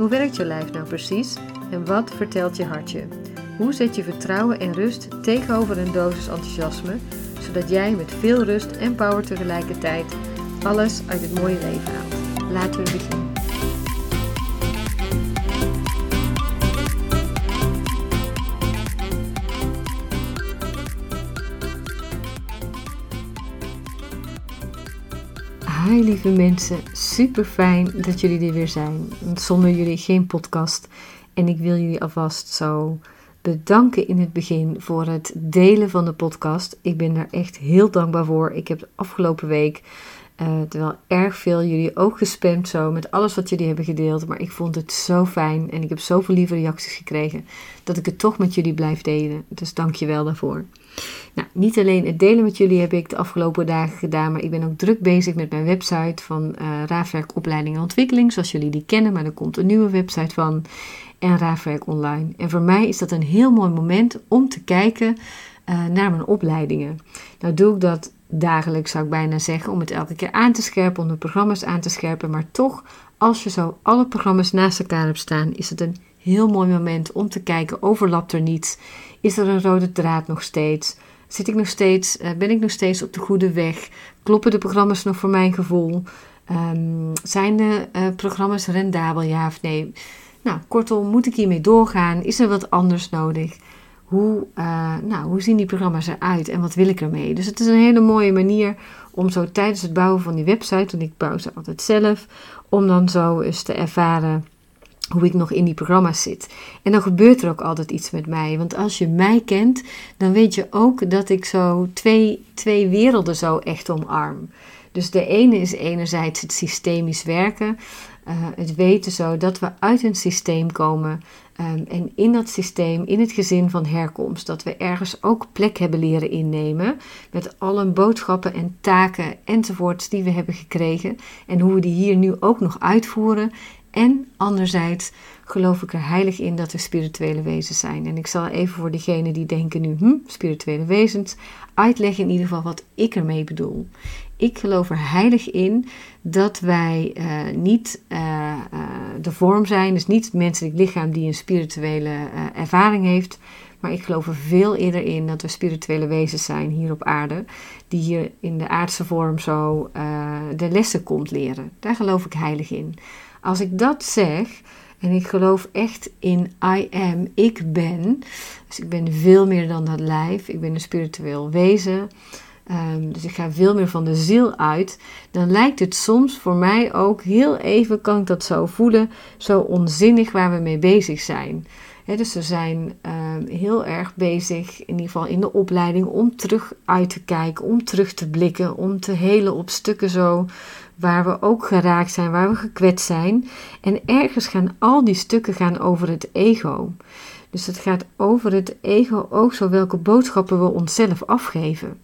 Hoe werkt je lijf nou precies en wat vertelt je hartje? Hoe zet je vertrouwen en rust tegenover een dosis enthousiasme, zodat jij met veel rust en power tegelijkertijd alles uit het mooie leven haalt? Laten we beginnen. Hi lieve mensen, super fijn dat jullie er weer zijn. Zonder jullie geen podcast. En ik wil jullie alvast zo bedanken in het begin voor het delen van de podcast. Ik ben daar echt heel dankbaar voor. Ik heb de afgelopen week uh, terwijl erg veel jullie ook gespamd zo met alles wat jullie hebben gedeeld. Maar ik vond het zo fijn en ik heb zoveel lieve reacties gekregen dat ik het toch met jullie blijf delen. Dus dank je wel daarvoor. Nou, niet alleen het delen met jullie heb ik de afgelopen dagen gedaan, maar ik ben ook druk bezig met mijn website van uh, Raafwerk Opleiding en Ontwikkeling, zoals jullie die kennen, maar er komt een nieuwe website van en Raafwerk Online. En voor mij is dat een heel mooi moment om te kijken uh, naar mijn opleidingen. Nou doe ik dat dagelijks, zou ik bijna zeggen, om het elke keer aan te scherpen, om de programma's aan te scherpen, maar toch, als je zo alle programma's naast elkaar hebt staan, is het een heel mooi moment om te kijken, overlapt er niets? Is er een rode draad nog steeds? Zit ik nog steeds, uh, ben ik nog steeds op de goede weg? Kloppen de programma's nog voor mijn gevoel? Um, zijn de uh, programma's rendabel, ja of nee? Nou, kortom, moet ik hiermee doorgaan? Is er wat anders nodig? Hoe, uh, nou, hoe zien die programma's eruit en wat wil ik ermee? Dus het is een hele mooie manier om zo tijdens het bouwen van die website, want ik bouw ze altijd zelf, om dan zo eens te ervaren hoe ik nog in die programma's zit. En dan gebeurt er ook altijd iets met mij. Want als je mij kent, dan weet je ook dat ik zo twee, twee werelden zo echt omarm. Dus de ene is enerzijds het systemisch werken. Uh, het weten zo dat we uit een systeem komen. Um, en in dat systeem, in het gezin van herkomst, dat we ergens ook plek hebben leren innemen. Met alle boodschappen en taken enzovoorts die we hebben gekregen. En hoe we die hier nu ook nog uitvoeren. En anderzijds geloof ik er heilig in dat we spirituele wezens zijn. En ik zal even voor degenen die denken nu, hm, spirituele wezens, uitleggen in ieder geval wat ik ermee bedoel. Ik geloof er heilig in dat wij uh, niet uh, uh, de vorm zijn, dus niet het menselijk lichaam die een spirituele ervaring heeft. Maar ik geloof er veel eerder in dat we spirituele wezens zijn hier op aarde, die hier in de aardse vorm zo de lessen komt leren. Daar geloof ik heilig in. Als ik dat zeg, en ik geloof echt in I am, ik ben. Dus ik ben veel meer dan dat lijf. Ik ben een spiritueel wezen. Um, dus ik ga veel meer van de ziel uit. Dan lijkt het soms voor mij ook heel even, kan ik dat zo voelen, zo onzinnig waar we mee bezig zijn. Dus we zijn um, heel erg bezig, in ieder geval in de opleiding, om terug uit te kijken, om terug te blikken, om te helen op stukken zo waar we ook geraakt zijn, waar we gekwetst zijn. En ergens gaan al die stukken gaan over het ego. Dus het gaat over het ego ook zo welke boodschappen we onszelf afgeven.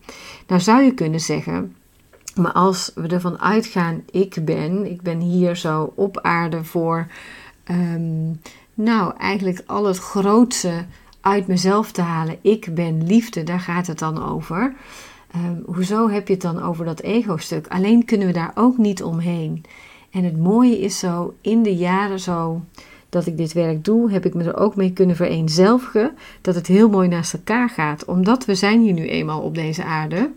Nou zou je kunnen zeggen, maar als we ervan uitgaan, ik ben, ik ben hier zo op aarde voor, um, nou eigenlijk al het grootste uit mezelf te halen. Ik ben liefde, daar gaat het dan over. Um, hoezo heb je het dan over dat ego-stuk? Alleen kunnen we daar ook niet omheen. En het mooie is zo, in de jaren zo dat ik dit werk doe, heb ik me er ook mee kunnen vereenzelvigen dat het heel mooi naast elkaar gaat. Omdat we zijn hier nu eenmaal op deze aarde.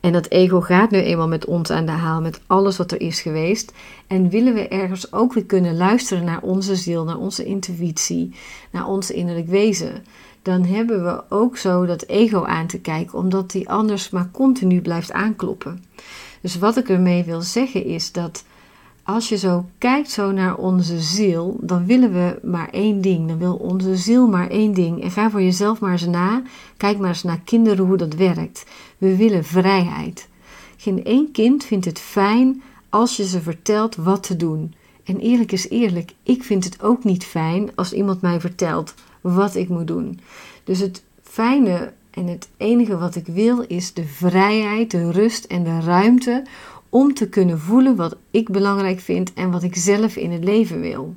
En dat ego gaat nu eenmaal met ons aan de haal, met alles wat er is geweest. En willen we ergens ook weer kunnen luisteren naar onze ziel, naar onze intuïtie, naar ons innerlijk wezen dan hebben we ook zo dat ego aan te kijken, omdat die anders maar continu blijft aankloppen. Dus wat ik ermee wil zeggen is dat als je zo kijkt zo naar onze ziel, dan willen we maar één ding. Dan wil onze ziel maar één ding. En ga voor jezelf maar eens na. Kijk maar eens naar kinderen hoe dat werkt. We willen vrijheid. Geen één kind vindt het fijn als je ze vertelt wat te doen. En eerlijk is eerlijk, ik vind het ook niet fijn als iemand mij vertelt wat ik moet doen. Dus het fijne en het enige wat ik wil is de vrijheid, de rust en de ruimte om te kunnen voelen wat ik belangrijk vind en wat ik zelf in het leven wil.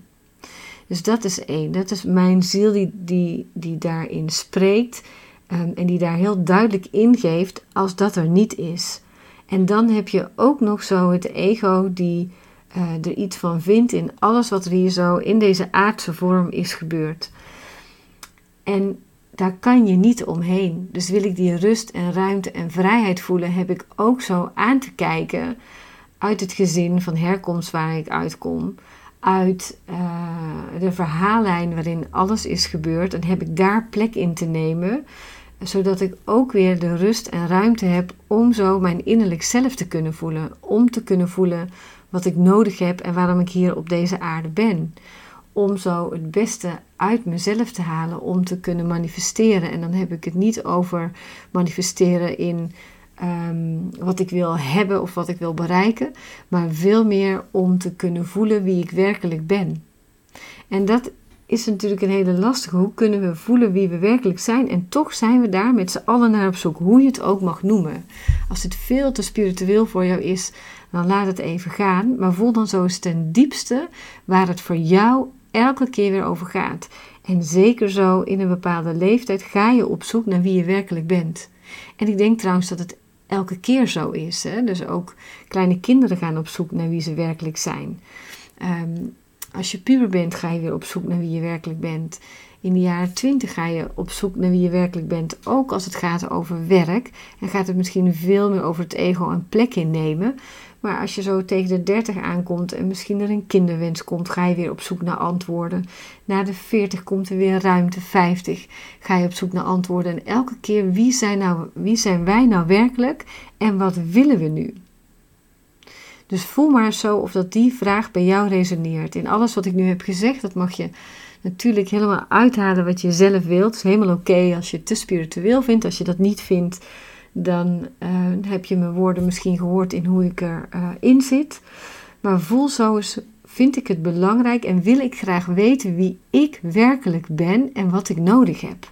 Dus dat is één. Dat is mijn ziel die, die, die daarin spreekt um, en die daar heel duidelijk ingeeft als dat er niet is. En dan heb je ook nog zo het ego die uh, er iets van vindt in alles wat er hier zo in deze aardse vorm is gebeurd. En daar kan je niet omheen. Dus wil ik die rust en ruimte en vrijheid voelen, heb ik ook zo aan te kijken uit het gezin van herkomst waar ik uitkom, uit uh, de verhaallijn waarin alles is gebeurd, en heb ik daar plek in te nemen, zodat ik ook weer de rust en ruimte heb om zo mijn innerlijk zelf te kunnen voelen, om te kunnen voelen wat ik nodig heb en waarom ik hier op deze aarde ben om zo het beste uit mezelf te halen om te kunnen manifesteren. En dan heb ik het niet over manifesteren in ehm, wat ik wil hebben of wat ik wil bereiken, maar veel meer om te kunnen voelen wie ik werkelijk ben. En dat is natuurlijk een hele lastige. Hoe kunnen we voelen wie we werkelijk zijn? En toch zijn we daar met z'n allen naar op zoek, hoe je het ook mag noemen. Als het veel te spiritueel voor jou is, dan laat het even gaan. Maar voel dan zo eens ten diepste waar het voor jou elke keer weer over gaat. En zeker zo in een bepaalde leeftijd ga je op zoek naar wie je werkelijk bent. En ik denk trouwens dat het elke keer zo is. Hè? Dus ook kleine kinderen gaan op zoek naar wie ze werkelijk zijn. Ehm, als je puber bent, ga je weer op zoek naar wie je werkelijk bent. In de jaren twintig ga je op zoek naar wie je werkelijk bent. Ook als het gaat over werk. En gaat het misschien veel meer over het ego en plek innemen. Maar als je zo tegen de 30 aankomt en misschien er een kinderwens komt, ga je weer op zoek naar antwoorden. Na de 40 komt er weer ruimte, 50 ga je op zoek naar antwoorden. En elke keer wie zijn, nou, wie zijn wij nou werkelijk en wat willen we nu? Dus voel maar zo of dat die vraag bij jou resoneert. In alles wat ik nu heb gezegd, dat mag je natuurlijk helemaal uithalen wat je zelf wilt. Het is helemaal oké als je het te spiritueel vindt. Als je dat niet vindt, dan uh, heb je mijn woorden misschien gehoord in hoe ik erin uh, in zit. Maar voel zo eens, vind ik het belangrijk en wil ik graag weten wie ik werkelijk ben en wat ik nodig heb.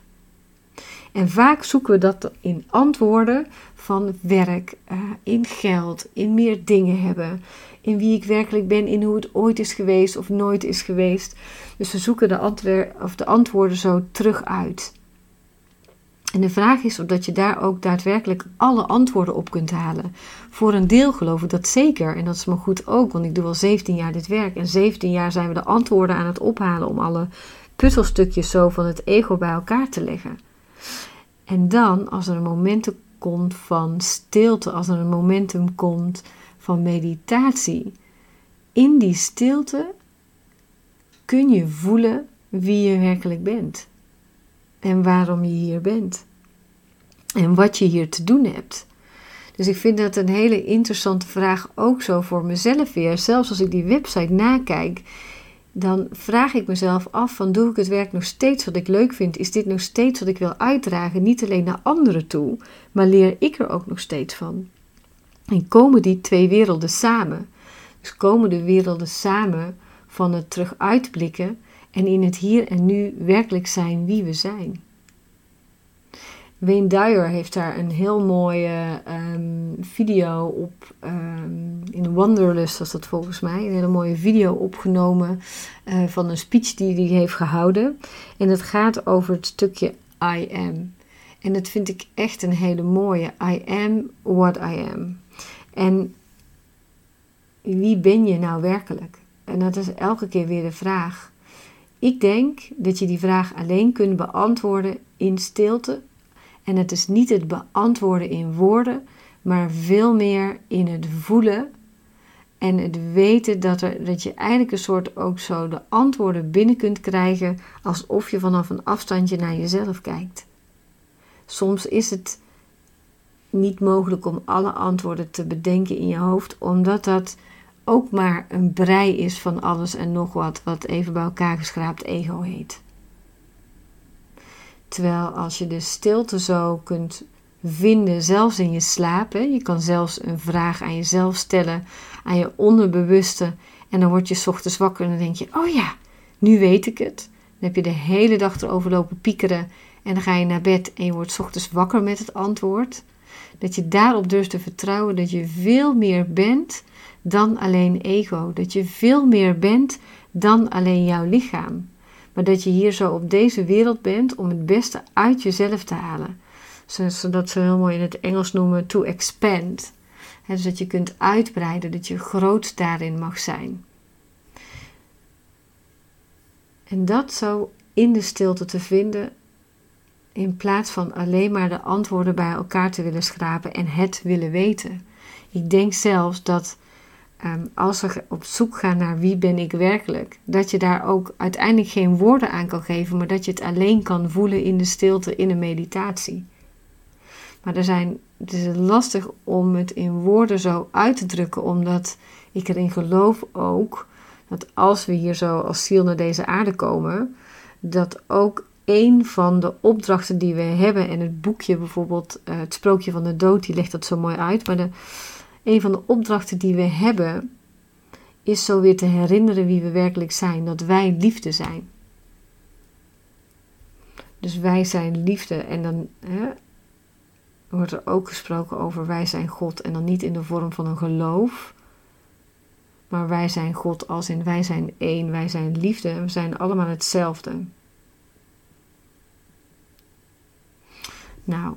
En vaak zoeken we dat in antwoorden van werk, uh, in geld, in meer dingen hebben, in wie ik werkelijk ben, in hoe het ooit is geweest of nooit is geweest. Dus we zoeken de, of de antwoorden zo terug uit. En de vraag is of dat je daar ook daadwerkelijk alle antwoorden op kunt halen. Voor een deel geloof ik dat zeker. En dat is me goed ook, want ik doe al 17 jaar dit werk. En 17 jaar zijn we de antwoorden aan het ophalen om alle puzzelstukjes zo van het ego bij elkaar te leggen. En dan, als er een momentum komt van stilte, als er een momentum komt van meditatie, in die stilte kun je voelen wie je werkelijk bent en waarom je hier bent. En wat je hier te doen hebt. Dus ik vind dat een hele interessante vraag ook zo voor mezelf weer. Zelfs als ik die website nakijk, dan vraag ik mezelf af van doe ik het werk nog steeds wat ik leuk vind? Is dit nog steeds wat ik wil uitdragen? Niet alleen naar anderen toe, maar leer ik er ook nog steeds van. En komen die twee werelden samen? Dus komen de werelden samen van het terug uitblikken en in het hier en nu werkelijk zijn wie we zijn. Wayne Dyer heeft daar een heel mooie um, video op, um, in Wanderlust was dat volgens mij, een hele mooie video opgenomen uh, van een speech die hij heeft gehouden. En het gaat over het stukje I am. En dat vind ik echt een hele mooie. I am what I am. En wie ben je nou werkelijk? En dat is elke keer weer de vraag. Ik denk dat je die vraag alleen kunt beantwoorden in stilte. En het is niet het beantwoorden in woorden, maar veel meer in het voelen en het weten dat, er, dat je eigenlijk een soort ook zo de antwoorden binnen kunt krijgen alsof je vanaf een afstandje naar jezelf kijkt. Soms is het niet mogelijk om alle antwoorden te bedenken in je hoofd, omdat dat ook maar een brei is van alles en nog wat, wat even bij elkaar geschraapt ego heet. Terwijl als je de stilte zo kunt vinden, zelfs in je slaap, hè, je kan zelfs een vraag aan jezelf stellen, aan je onderbewuste, En dan word je ochtends wakker en dan denk je: oh ja, nu weet ik het. Dan heb je de hele dag erover lopen piekeren en dan ga je naar bed en je wordt ochtends wakker met het antwoord. Dat je daarop durft te vertrouwen dat je veel meer bent dan alleen ego. Dat je veel meer bent dan alleen jouw lichaam. Maar dat je hier zo op deze wereld bent om het beste uit jezelf te halen. Zodat ze heel mooi in het Engels noemen to expand. dus dat je kunt uitbreiden, dat je groot daarin mag zijn. En dat zo in de stilte te vinden, in plaats van alleen maar de antwoorden bij elkaar te willen schrapen en het willen weten. Ik denk zelfs dat um, als we op zoek gaan naar wie ben ik werkelijk, dat je daar ook uiteindelijk geen woorden aan kan geven, maar dat je het alleen kan voelen in de stilte in een meditatie. Maar er zijn, het is lastig om het in woorden zo uit te drukken, omdat ik erin geloof ook dat als we hier zo als ziel naar deze aarde komen, dat ook een van de opdrachten die we hebben, en het boekje bijvoorbeeld, uh, het sprookje van de dood, die legt dat zo mooi uit, maar de, een van de opdrachten die we hebben, is zo weer te herinneren wie we werkelijk zijn, dat wij liefde zijn. Dus wij zijn liefde en dan hè, wordt er ook gesproken over wij zijn God en dan niet in de vorm van een geloof, maar wij zijn God als in wij zijn één, wij zijn liefde en we zijn allemaal hetzelfde. Nou,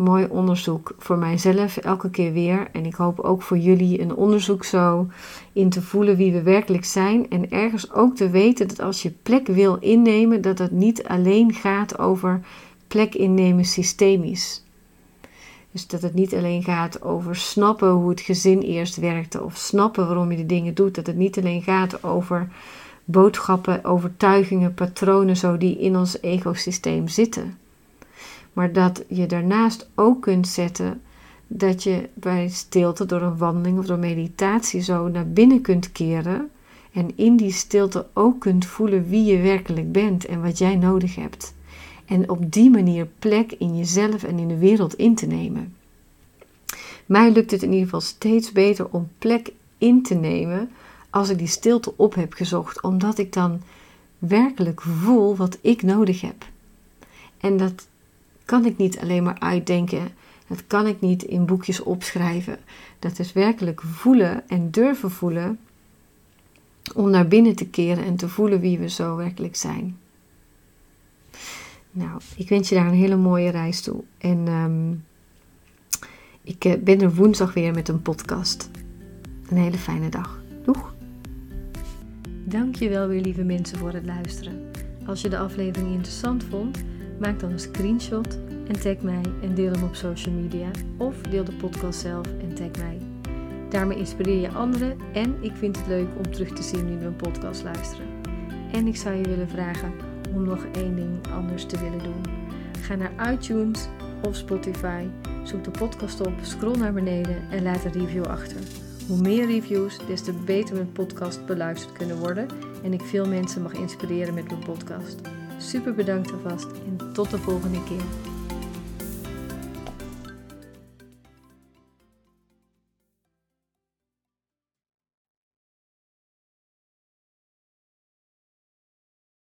mooi onderzoek voor mijzelf elke keer weer. En ik hoop ook voor jullie een onderzoek zo in te voelen wie we werkelijk zijn. En ergens ook te weten dat als je plek wil innemen, dat het niet alleen gaat over plek innemen systemisch. Dus dat het niet alleen gaat over snappen hoe het gezin eerst werkte of snappen waarom je de dingen doet. Dat het niet alleen gaat over boodschappen, overtuigingen, patronen zo die in ons ecosysteem zitten. Maar dat je daarnaast ook kunt zetten dat je bij stilte door een wandeling of door meditatie zo naar binnen kunt keren. En in die stilte ook kunt voelen wie je werkelijk bent en wat jij nodig hebt. En op die manier plek in jezelf en in de wereld in te nemen. Mij lukt het in ieder geval steeds beter om plek in te nemen als ik die stilte op heb gezocht, omdat ik dan werkelijk voel wat ik nodig heb. En dat kan ik niet alleen maar uitdenken. Dat kan ik niet in boekjes opschrijven. Dat is werkelijk voelen en durven voelen om naar binnen te keren en te voelen wie we zo werkelijk zijn. Nou, ik wens je daar een hele mooie reis toe. En ehm, ik eh, ben er woensdag weer met een podcast. Een hele fijne dag. Doeg! Dankjewel weer lieve mensen voor het luisteren. Als je de aflevering interessant vond Maak dan een screenshot en tag mij en deel hem op social media. Of deel de podcast zelf en tag mij. Daarmee inspireer je anderen en ik vind het leuk om terug te zien we een podcast luisteren. En ik zou je willen vragen om nog één ding anders te willen doen. Ga naar iTunes of Spotify, zoek de podcast op, scroll naar beneden en laat een review achter. Hoe meer reviews, des te beter mijn podcast beluisterd kunnen worden en ik veel mensen mag inspireren met mijn podcast. Super bedankt alvast en tot de volgende keer.